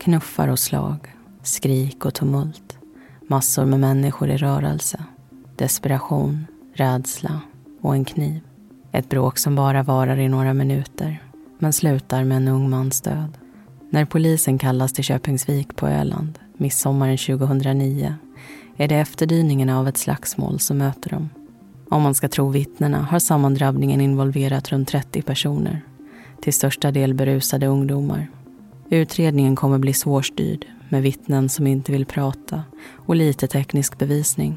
Knuffar och slag, skrik och tumult. Massor med människor i rörelse. Desperation, rädsla och en kniv. Ett bråk som bara varar i några minuter men slutar med en ung mans död. När polisen kallas till Köpingsvik på Öland midsommaren 2009 är det efterdyningarna av ett slagsmål som möter dem. Om man ska tro vittnena har sammandrabbningen involverat runt 30 personer. Till största del berusade ungdomar. Utredningen kommer bli svårstyrd med vittnen som inte vill prata och lite teknisk bevisning.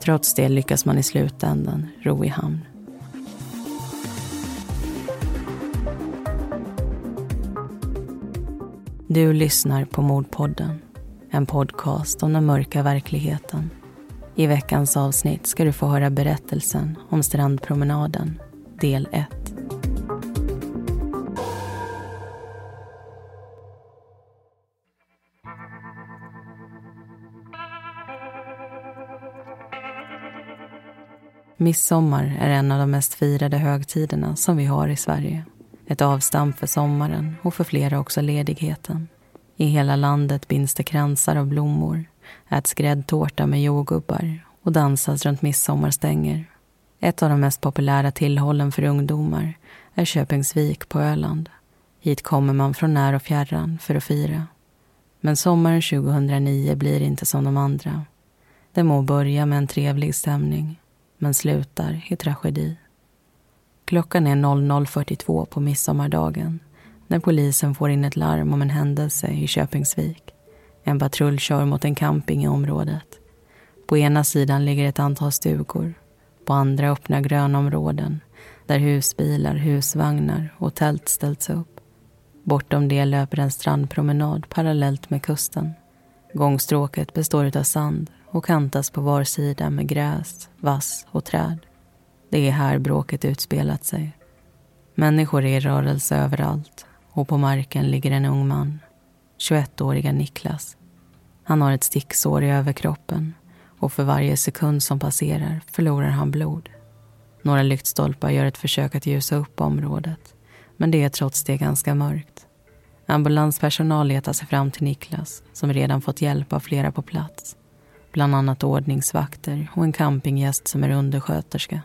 Trots det lyckas man i slutändan ro i hamn. Du lyssnar på Mordpodden, en podcast om den mörka verkligheten. I veckans avsnitt ska du få höra berättelsen om strandpromenaden, del 1. Midsommar är en av de mest firade högtiderna som vi har i Sverige. Ett avstamp för sommaren och för flera också ledigheten. I hela landet binds det kransar av blommor, äts gräddtårta med jordgubbar och dansas runt midsommarstänger. Ett av de mest populära tillhållen för ungdomar är Köpingsvik på Öland. Hit kommer man från när och fjärran för att fira. Men sommaren 2009 blir inte som de andra. Det må börja med en trevlig stämning, men slutar i tragedi. Klockan är 00.42 på midsommardagen när polisen får in ett larm om en händelse i Köpingsvik. En patrull kör mot en camping i området. På ena sidan ligger ett antal stugor. På andra öppna grönområden där husbilar, husvagnar och tält ställts upp. Bortom det löper en strandpromenad parallellt med kusten. Gångstråket består av sand och kantas på var sida med gräs, vass och träd. Det är här bråket utspelat sig. Människor är i rörelse överallt och på marken ligger en ung man, 21-åriga Niklas. Han har ett sticksår i överkroppen och för varje sekund som passerar förlorar han blod. Några lyktstolpar gör ett försök att ljusa upp området men det är trots det ganska mörkt. Ambulanspersonal letar sig fram till Niklas som redan fått hjälp av flera på plats. Bland annat ordningsvakter och en campinggäst som är undersköterska.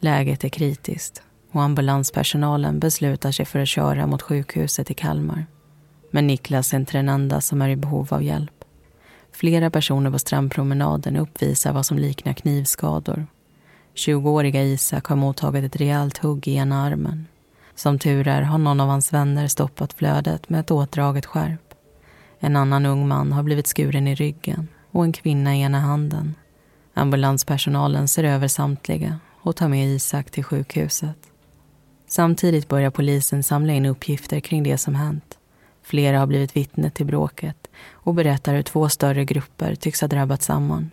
Läget är kritiskt och ambulanspersonalen beslutar sig för att köra mot sjukhuset i Kalmar. Men Niklas är inte den enda som är i behov av hjälp. Flera personer på strandpromenaden uppvisar vad som liknar knivskador. 20-åriga Isak har mottagit ett rejält hugg i ena armen. Som tur är har någon av hans vänner stoppat flödet med ett åtdraget skärp. En annan ung man har blivit skuren i ryggen och en kvinna i ena handen. Ambulanspersonalen ser över samtliga och tar med Isak till sjukhuset. Samtidigt börjar polisen samla in uppgifter kring det som hänt. Flera har blivit vittne till bråket och berättar hur två större grupper tycks ha drabbat samman.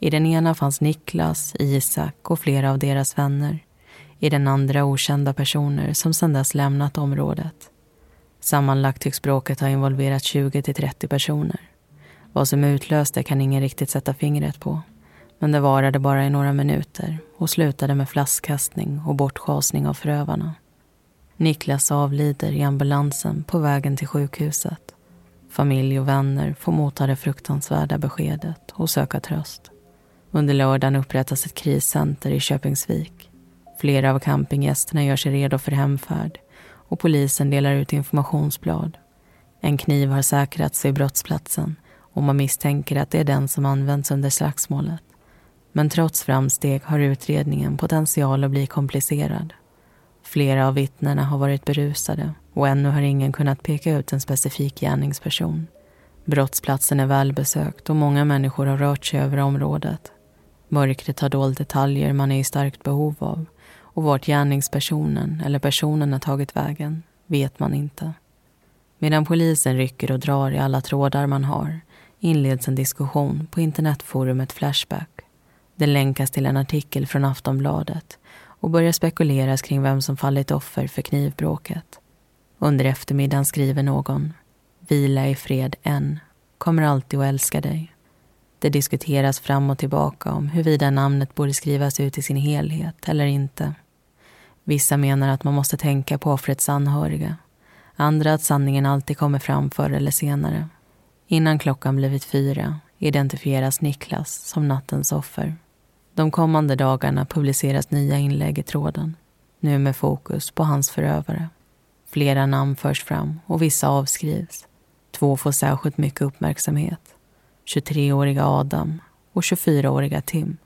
I den ena fanns Niklas, Isak och flera av deras vänner. I den andra okända personer som sedan dess lämnat området. Sammanlagt tycks bråket ha involverat 20 till 30 personer. Vad som utlöste kan ingen riktigt sätta fingret på. Men det varade bara i några minuter och slutade med flaskkastning och bortschasning av förövarna. Niklas avlider i ambulansen på vägen till sjukhuset. Familj och vänner får motta det fruktansvärda beskedet och söka tröst. Under lördagen upprättas ett kriscenter i Köpingsvik. Flera av campinggästerna gör sig redo för hemfärd och polisen delar ut informationsblad. En kniv har säkrats vid brottsplatsen och man misstänker att det är den som använts under slagsmålet. Men trots framsteg har utredningen potential att bli komplicerad. Flera av vittnena har varit berusade och ännu har ingen kunnat peka ut en specifik gärningsperson. Brottsplatsen är välbesökt och många människor har rört sig över området. Mörkret har dolt detaljer man är i starkt behov av och vart gärningspersonen eller personerna tagit vägen vet man inte. Medan polisen rycker och drar i alla trådar man har inleds en diskussion på internetforumet Flashback det länkas till en artikel från Aftonbladet och börjar spekuleras kring vem som fallit offer för knivbråket. Under eftermiddagen skriver någon Vila i fred än, kommer alltid att älska dig. Det diskuteras fram och tillbaka om huruvida namnet borde skrivas ut i sin helhet eller inte. Vissa menar att man måste tänka på offrets anhöriga. Andra att sanningen alltid kommer fram förr eller senare Innan klockan blivit fyra identifieras Niklas som nattens offer. De kommande dagarna publiceras nya inlägg i tråden. Nu med fokus på hans förövare. Flera namn förs fram och vissa avskrivs. Två får särskilt mycket uppmärksamhet. 23-åriga Adam och 24-åriga Tim.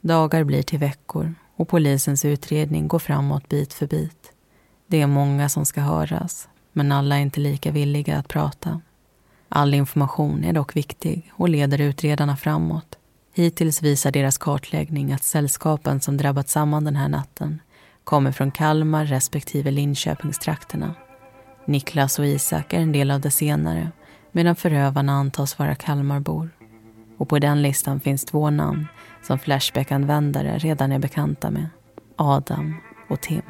Dagar blir till veckor och polisens utredning går framåt bit för bit. Det är många som ska höras, men alla är inte lika villiga att prata. All information är dock viktig och leder utredarna framåt. Hittills visar deras kartläggning att sällskapen som drabbat samman den här natten kommer från Kalmar respektive Linköpingstrakterna. Niklas och Isak är en del av det senare medan förövarna antas vara Kalmarbor. Och på den listan finns två namn som Flashback-användare redan är bekanta med. Adam och Tim.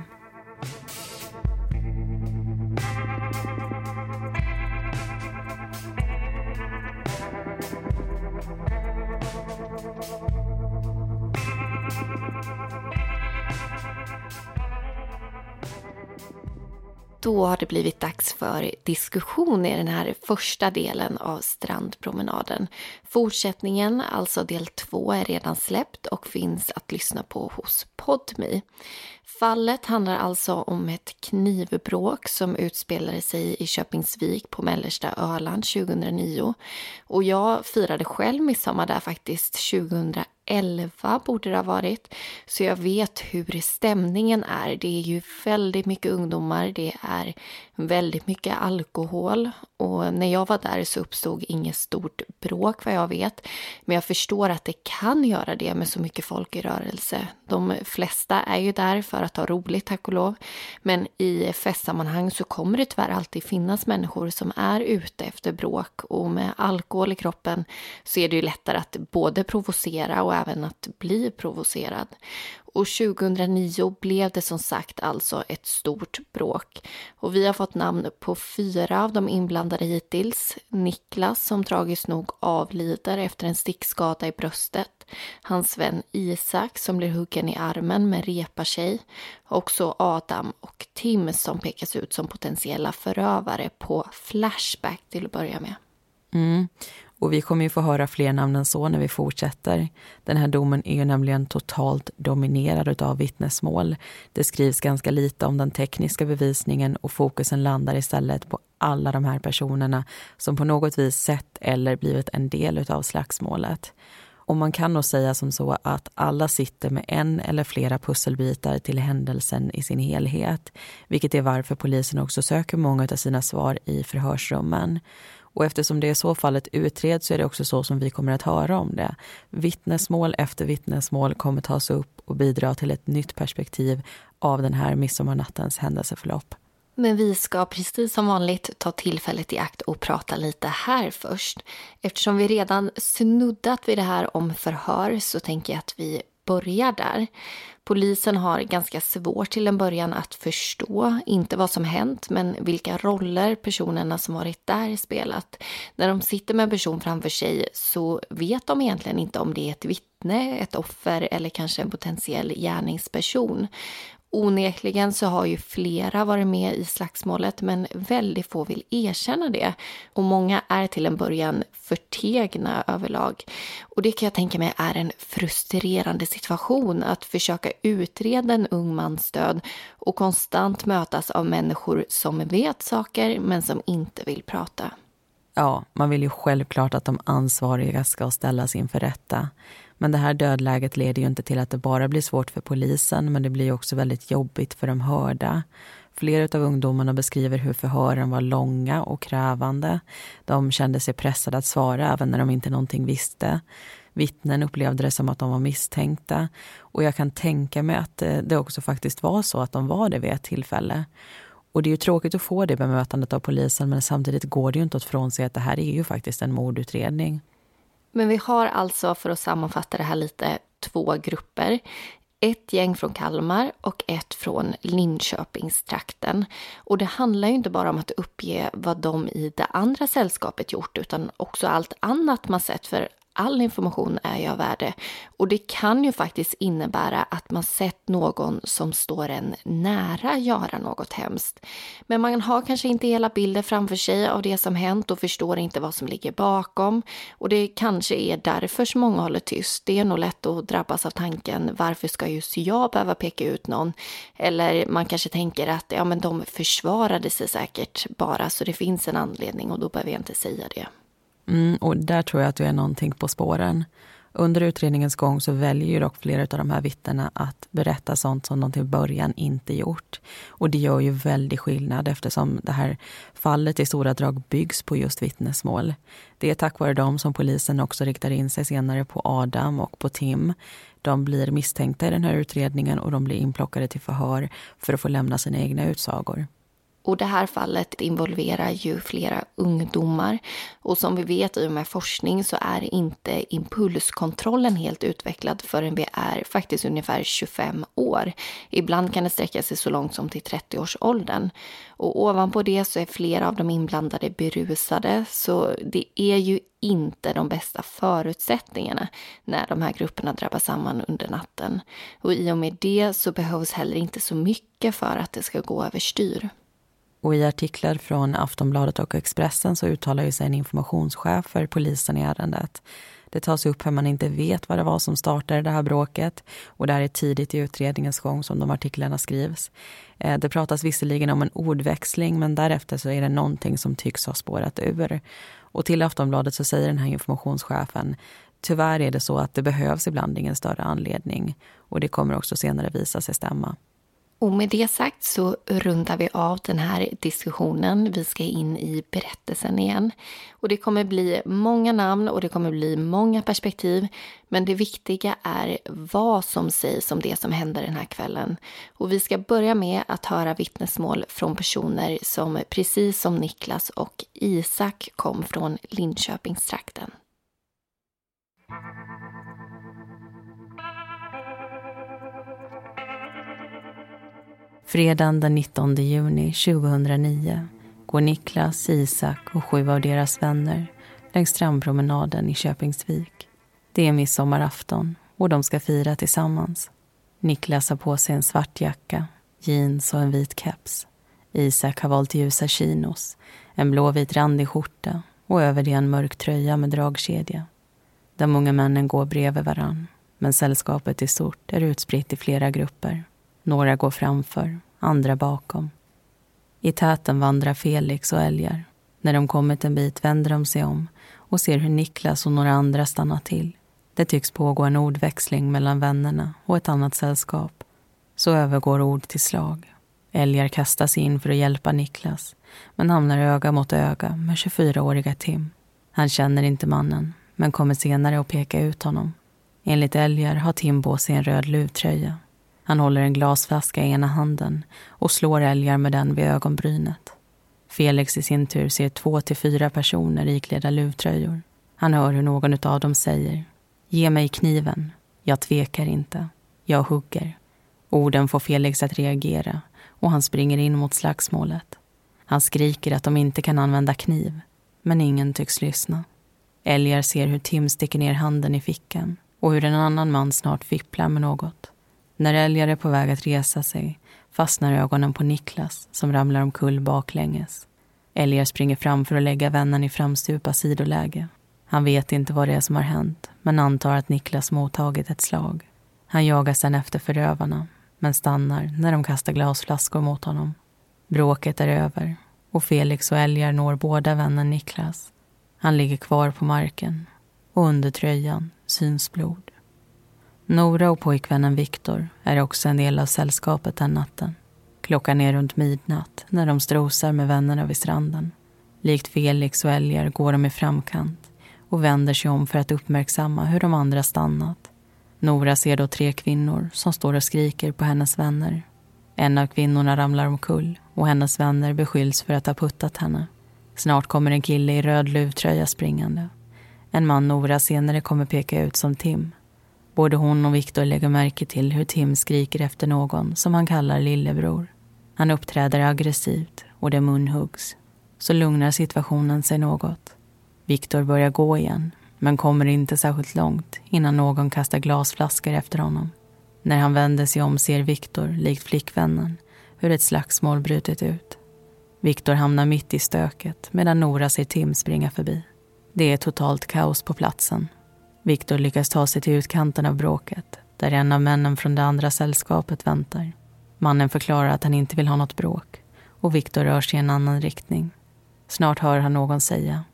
Då har det blivit dags för diskussion i den här första delen av strandpromenaden. Fortsättningen, alltså del två, är redan släppt och finns att lyssna på hos Podmi. Fallet handlar alltså om ett knivbråk som utspelade sig i Köpingsvik på mellersta Öland 2009. Och jag firade själv midsommar där faktiskt 2011 11 borde det ha varit. Så jag vet hur stämningen är. Det är ju väldigt mycket ungdomar, det är väldigt mycket alkohol. Och när jag var där så uppstod inget stort bråk vad jag vet. Men jag förstår att det kan göra det med så mycket folk i rörelse. De flesta är ju där för att ha roligt, tack och lov. Men i festsammanhang så kommer det tyvärr alltid finnas människor som är ute efter bråk. Och med alkohol i kroppen så är det ju lättare att både provocera och även att bli provocerad. Och 2009 blev det som sagt alltså ett stort bråk. Och vi har fått fått namn på fyra av de inblandade hittills. Niklas som tragiskt nog avlider efter en stickskada i bröstet. Hans vän Isak som blir huggen i armen men repar sig. Och så Adam och Tim som pekas ut som potentiella förövare på Flashback till att börja med. Mm. Och vi kommer ju få höra fler namn än så när vi fortsätter. Den här domen är ju nämligen totalt dominerad av vittnesmål. Det skrivs ganska lite om den tekniska bevisningen och fokusen landar istället på alla de här personerna som på något vis sett eller blivit en del av slagsmålet. Och man kan nog säga som så att alla sitter med en eller flera pusselbitar till händelsen i sin helhet. Vilket är varför polisen också söker många av sina svar i förhörsrummen. Och eftersom det är så fallet utreds så är det också så som vi kommer att höra om det. Vittnesmål efter vittnesmål kommer tas upp och bidra till ett nytt perspektiv av den här midsommarnattens händelseförlopp. Men vi ska precis som vanligt ta tillfället i akt och prata lite här först. Eftersom vi redan snuddat vid det här om förhör så tänker jag att vi börjar där. Polisen har ganska svårt till en början att förstå, inte vad som hänt, men vilka roller personerna som varit där spelat. När de sitter med en person framför sig så vet de egentligen inte om det är ett vittne, ett offer eller kanske en potentiell gärningsperson. Onekligen så har ju flera varit med i slagsmålet men väldigt få vill erkänna det. Och många är till en början förtegna överlag. Och det kan jag tänka mig är en frustrerande situation att försöka utreda en ung mans död och konstant mötas av människor som vet saker men som inte vill prata. Ja, man vill ju självklart att de ansvariga ska ställas inför rätta. Men det här dödläget leder ju inte till att det bara blir svårt för polisen men det blir också väldigt jobbigt för de hörda. Flera av ungdomarna beskriver hur förhören var långa och krävande. De kände sig pressade att svara även när de inte någonting visste. Vittnen upplevde det som att de var misstänkta och jag kan tänka mig att eh, det också faktiskt var så att de var det vid ett tillfälle. Och det är ju tråkigt att få det bemötandet av polisen men samtidigt går det ju inte att frånse att det här är ju faktiskt en mordutredning. Men vi har alltså, för att sammanfatta det här lite, två grupper. Ett gäng från Kalmar och ett från Linköpingstrakten. Och det handlar ju inte bara om att uppge vad de i det andra sällskapet gjort utan också allt annat man sett. För all information är ju av värde. Och det kan ju faktiskt innebära att man sett någon som står en nära göra något hemskt. Men man har kanske inte hela bilden framför sig av det som hänt och förstår inte vad som ligger bakom. Och det kanske är därför som många håller tyst. Det är nog lätt att drabbas av tanken varför ska just jag behöva peka ut någon? Eller man kanske tänker att ja, men de försvarade sig säkert bara så det finns en anledning och då behöver jag inte säga det. Mm, och där tror jag att du är någonting på spåren. Under utredningens gång så väljer ju dock flera av de här vittnena att berätta sånt som de till början inte gjort. Och det gör ju väldigt skillnad eftersom det här fallet i stora drag byggs på just vittnesmål. Det är tack vare dem som polisen också riktar in sig senare på Adam och på Tim. De blir misstänkta i den här utredningen och de blir inplockade till förhör för att få lämna sina egna utsagor. Och det här fallet involverar ju flera ungdomar. Och som vi vet i och med forskning så är inte impulskontrollen helt utvecklad förrän vi är faktiskt ungefär 25 år. Ibland kan det sträcka sig så långt som till 30-årsåldern. Och ovanpå det så är flera av de inblandade berusade. Så det är ju inte de bästa förutsättningarna när de här grupperna drabbar samman under natten. Och i och med det så behövs heller inte så mycket för att det ska gå överstyr. Och I artiklar från Aftonbladet och Expressen så uttalar ju sig en informationschef för polisen i ärendet. Det tas upp hur man inte vet vad det var som startade det här bråket och det här är tidigt i utredningens gång som de artiklarna skrivs. Eh, det pratas visserligen om en ordväxling men därefter så är det någonting som tycks ha spårat ur. Och till Aftonbladet så säger den här informationschefen Tyvärr är det så att det behövs ibland ingen större anledning och det kommer också senare visa sig stämma. Och med det sagt så rundar vi av den här diskussionen. Vi ska in i berättelsen igen. Och det kommer bli många namn och det kommer bli många perspektiv. Men det viktiga är vad som sägs om det som hände den här kvällen. Och vi ska börja med att höra vittnesmål från personer som precis som Niklas och Isak kom från Linköpingstrakten. Fredagen den 19 juni 2009 går Niklas, Isak och sju av deras vänner längs strandpromenaden i Köpingsvik. Det är midsommarafton och de ska fira tillsammans. Niklas har på sig en svart jacka, jeans och en vit keps. Isak har valt ljusa chinos, en blåvit randig skjorta och över det en mörk tröja med dragkedja. De unga männen går bredvid varann, men sällskapet i stort är utspritt i flera grupper. Några går framför, andra bakom. I täten vandrar Felix och älgar. När de kommit en bit vänder de sig om och ser hur Niklas och några andra stannar till. Det tycks pågå en ordväxling mellan vännerna och ett annat sällskap. Så övergår ord till slag. Älgar kastar sig in för att hjälpa Niklas men hamnar öga mot öga med 24-åriga Tim. Han känner inte mannen men kommer senare att peka ut honom. Enligt älgar har Tim på sig en röd luvtröja han håller en glasflaska i ena handen och slår älgar med den vid ögonbrynet. Felix i sin tur ser två till fyra personer iklädda luvtröjor. Han hör hur någon av dem säger Ge mig kniven. Jag tvekar inte. Jag hugger. Orden får Felix att reagera och han springer in mot slagsmålet. Han skriker att de inte kan använda kniv, men ingen tycks lyssna. Älgar ser hur Tim sticker ner handen i fickan och hur en annan man snart fipplar med något. När Älgar är på väg att resa sig fastnar ögonen på Niklas som ramlar omkull baklänges. Älgar springer fram för att lägga vännen i framstupa sidoläge. Han vet inte vad det är som har hänt men antar att Niklas mottagit ett slag. Han jagar sedan efter förövarna men stannar när de kastar glasflaskor mot honom. Bråket är över och Felix och Älgar når båda vännen Niklas. Han ligger kvar på marken och under tröjan syns blod. Nora och pojkvännen Viktor är också en del av sällskapet den natten. Klockan är runt midnatt när de strosar med vännerna vid stranden. Likt Felix och Elgar går de i framkant och vänder sig om för att uppmärksamma hur de andra stannat. Nora ser då tre kvinnor som står och skriker på hennes vänner. En av kvinnorna ramlar omkull och hennes vänner beskylls för att ha puttat henne. Snart kommer en kille i röd luvtröja springande. En man Nora senare kommer peka ut som Tim Både hon och Viktor lägger märke till hur Tim skriker efter någon som han kallar lillebror. Han uppträder aggressivt och det munhuggs. Så lugnar situationen sig något. Viktor börjar gå igen, men kommer inte särskilt långt innan någon kastar glasflaskor efter honom. När han vänder sig om ser Viktor, likt flickvännen, hur ett slagsmål brutit ut. Viktor hamnar mitt i stöket medan Nora ser Tim springa förbi. Det är totalt kaos på platsen. Viktor lyckas ta sig till utkanten av bråket där en av männen från det andra sällskapet väntar. Mannen förklarar att han inte vill ha något bråk och Viktor rör sig i en annan riktning. Snart hör han någon säga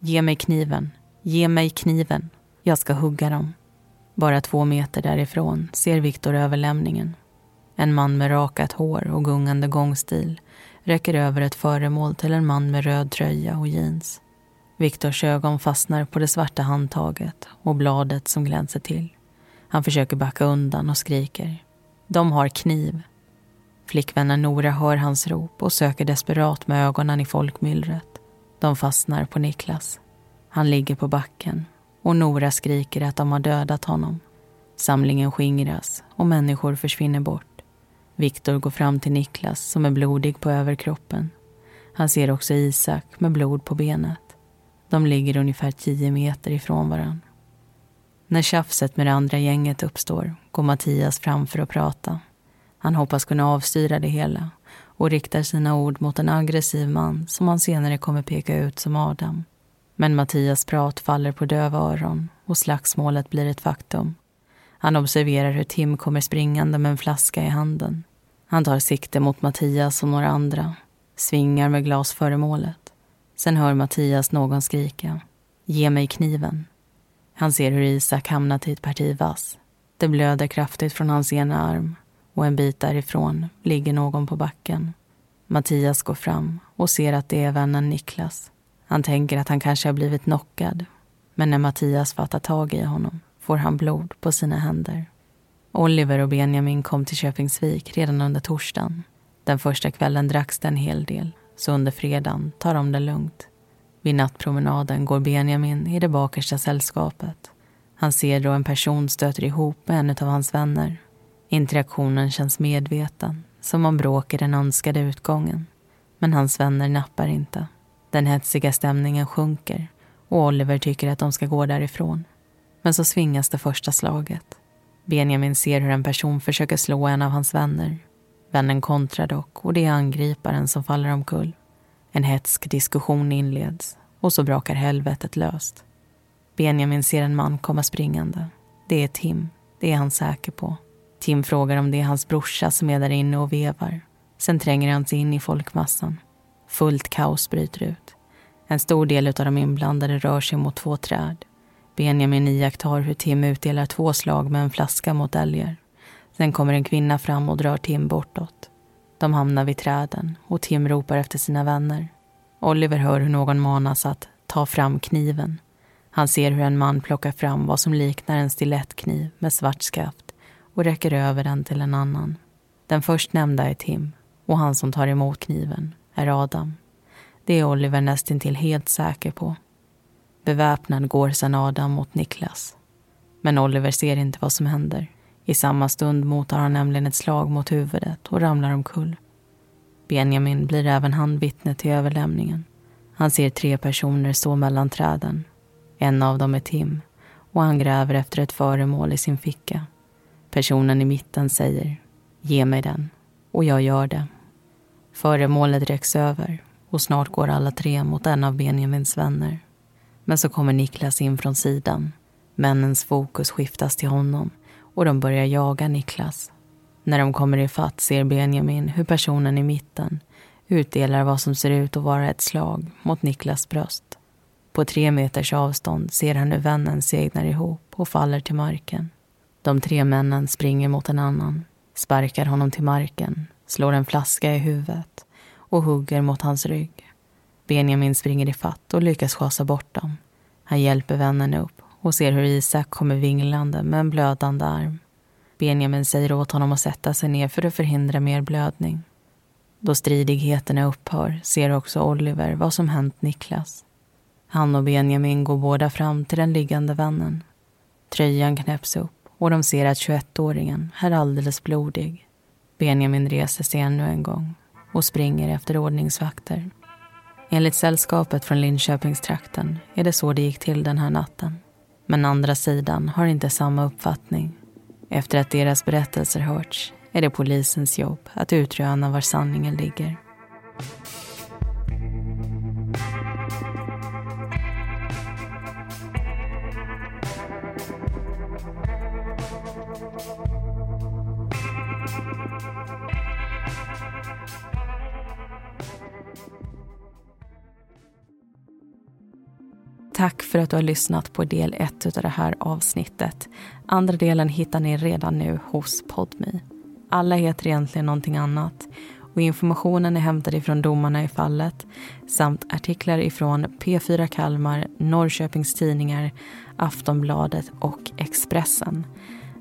Ge mig kniven, ge mig kniven, jag ska hugga dem. Bara två meter därifrån ser Viktor överlämningen. En man med rakat hår och gungande gångstil räcker över ett föremål till en man med röd tröja och jeans. Viktors ögon fastnar på det svarta handtaget och bladet som glänser till. Han försöker backa undan och skriker. De har kniv. Flickvännen Nora hör hans rop och söker desperat med ögonen i folkmyllret. De fastnar på Niklas. Han ligger på backen och Nora skriker att de har dödat honom. Samlingen skingras och människor försvinner bort. Viktor går fram till Niklas som är blodig på överkroppen. Han ser också Isak med blod på benet. De ligger ungefär tio meter ifrån varann. När tjafset med det andra gänget uppstår går Mattias fram för att prata. Han hoppas kunna avstyra det hela och riktar sina ord mot en aggressiv man som han senare kommer peka ut som Adam. Men Mattias prat faller på döva öron och slagsmålet blir ett faktum. Han observerar hur Tim kommer springande med en flaska i handen. Han tar sikte mot Mattias och några andra, svingar med glasföremålet. Sen hör Mattias någon skrika. Ge mig kniven. Han ser hur Isak hamnat i ett parti vass. Det blöder kraftigt från hans ena arm och en bit därifrån ligger någon på backen. Mattias går fram och ser att det är vännen Niklas. Han tänker att han kanske har blivit knockad. Men när Mattias fattar tag i honom får han blod på sina händer. Oliver och Benjamin kom till Köpingsvik redan under torsdagen. Den första kvällen dracks det en hel del, så under fredagen tar de det lugnt. Vid nattpromenaden går Benjamin i det bakersta sällskapet. Han ser då en person stöter ihop med en av hans vänner. Interaktionen känns medveten, som om bråk är den önskade utgången. Men hans vänner nappar inte. Den hetsiga stämningen sjunker och Oliver tycker att de ska gå därifrån. Men så svingas det första slaget. Benjamin ser hur en person försöker slå en av hans vänner. Vännen kontrar dock och det är angriparen som faller omkull. En hetsk diskussion inleds och så brakar helvetet löst. Benjamin ser en man komma springande. Det är Tim, det är han säker på. Tim frågar om det är hans brorsa som är där inne och vevar. Sen tränger han sig in i folkmassan. Fullt kaos bryter ut. En stor del av de inblandade rör sig mot två träd. Benjamin iakttar hur Tim utdelar två slag med en flaska mot älgar. Sen kommer en kvinna fram och drar Tim bortåt. De hamnar vid träden och Tim ropar efter sina vänner. Oliver hör hur någon manas att ta fram kniven. Han ser hur en man plockar fram vad som liknar en stilettkniv med svart skaft och räcker över den till en annan. Den förstnämnda är Tim och han som tar emot kniven är Adam. Det är Oliver nästintill helt säker på. Beväpnad går sedan Adam mot Niklas. Men Oliver ser inte vad som händer. I samma stund mottar han nämligen ett slag mot huvudet och ramlar omkull. Benjamin blir även han vittne till överlämningen. Han ser tre personer stå mellan träden. En av dem är Tim och han gräver efter ett föremål i sin ficka. Personen i mitten säger Ge mig den. Och jag gör det. Föremålet räcks över och snart går alla tre mot en av Benjamins vänner. Men så kommer Niklas in från sidan. Männens fokus skiftas till honom och de börjar jaga Niklas. När de kommer ifatt ser Benjamin hur personen i mitten utdelar vad som ser ut att vara ett slag mot Niklas bröst. På tre meters avstånd ser han hur vännen segnar ihop och faller till marken. De tre männen springer mot en annan, sparkar honom till marken, slår en flaska i huvudet och hugger mot hans rygg. Benjamin springer ifatt och lyckas schasa bort dem. Han hjälper vännen upp och ser hur Isak kommer vinglande med en blödande arm. Benjamin säger åt honom att sätta sig ner för att förhindra mer blödning. Då stridigheterna upphör ser också Oliver vad som hänt Niklas. Han och Benjamin går båda fram till den liggande vännen. Tröjan knäpps upp och de ser att 21-åringen är alldeles blodig. Benjamin reser sig ännu en gång och springer efter ordningsvakter. Enligt sällskapet från Linköpingstrakten är det så det gick till den här natten. Men andra sidan har inte samma uppfattning. Efter att deras berättelser hörts är det polisens jobb att utröna var sanningen ligger. Att du har lyssnat på del ett av det här avsnittet. Andra delen hittar ni redan nu hos Podme. Alla heter egentligen någonting annat och informationen är hämtad ifrån domarna i fallet samt artiklar ifrån P4 Kalmar, Norrköpings Tidningar, Aftonbladet och Expressen.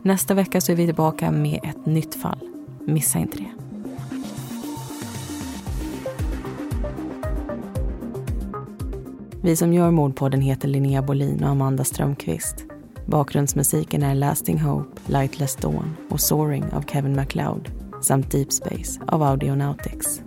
Nästa vecka så är vi tillbaka med ett nytt fall. Missa inte det. Vi som gör Mordpodden heter Linnea Bolin och Amanda Strömqvist. Bakgrundsmusiken är Lasting Hope, Lightless Dawn och Soaring av Kevin MacLeod samt Deep Space av Audionautics.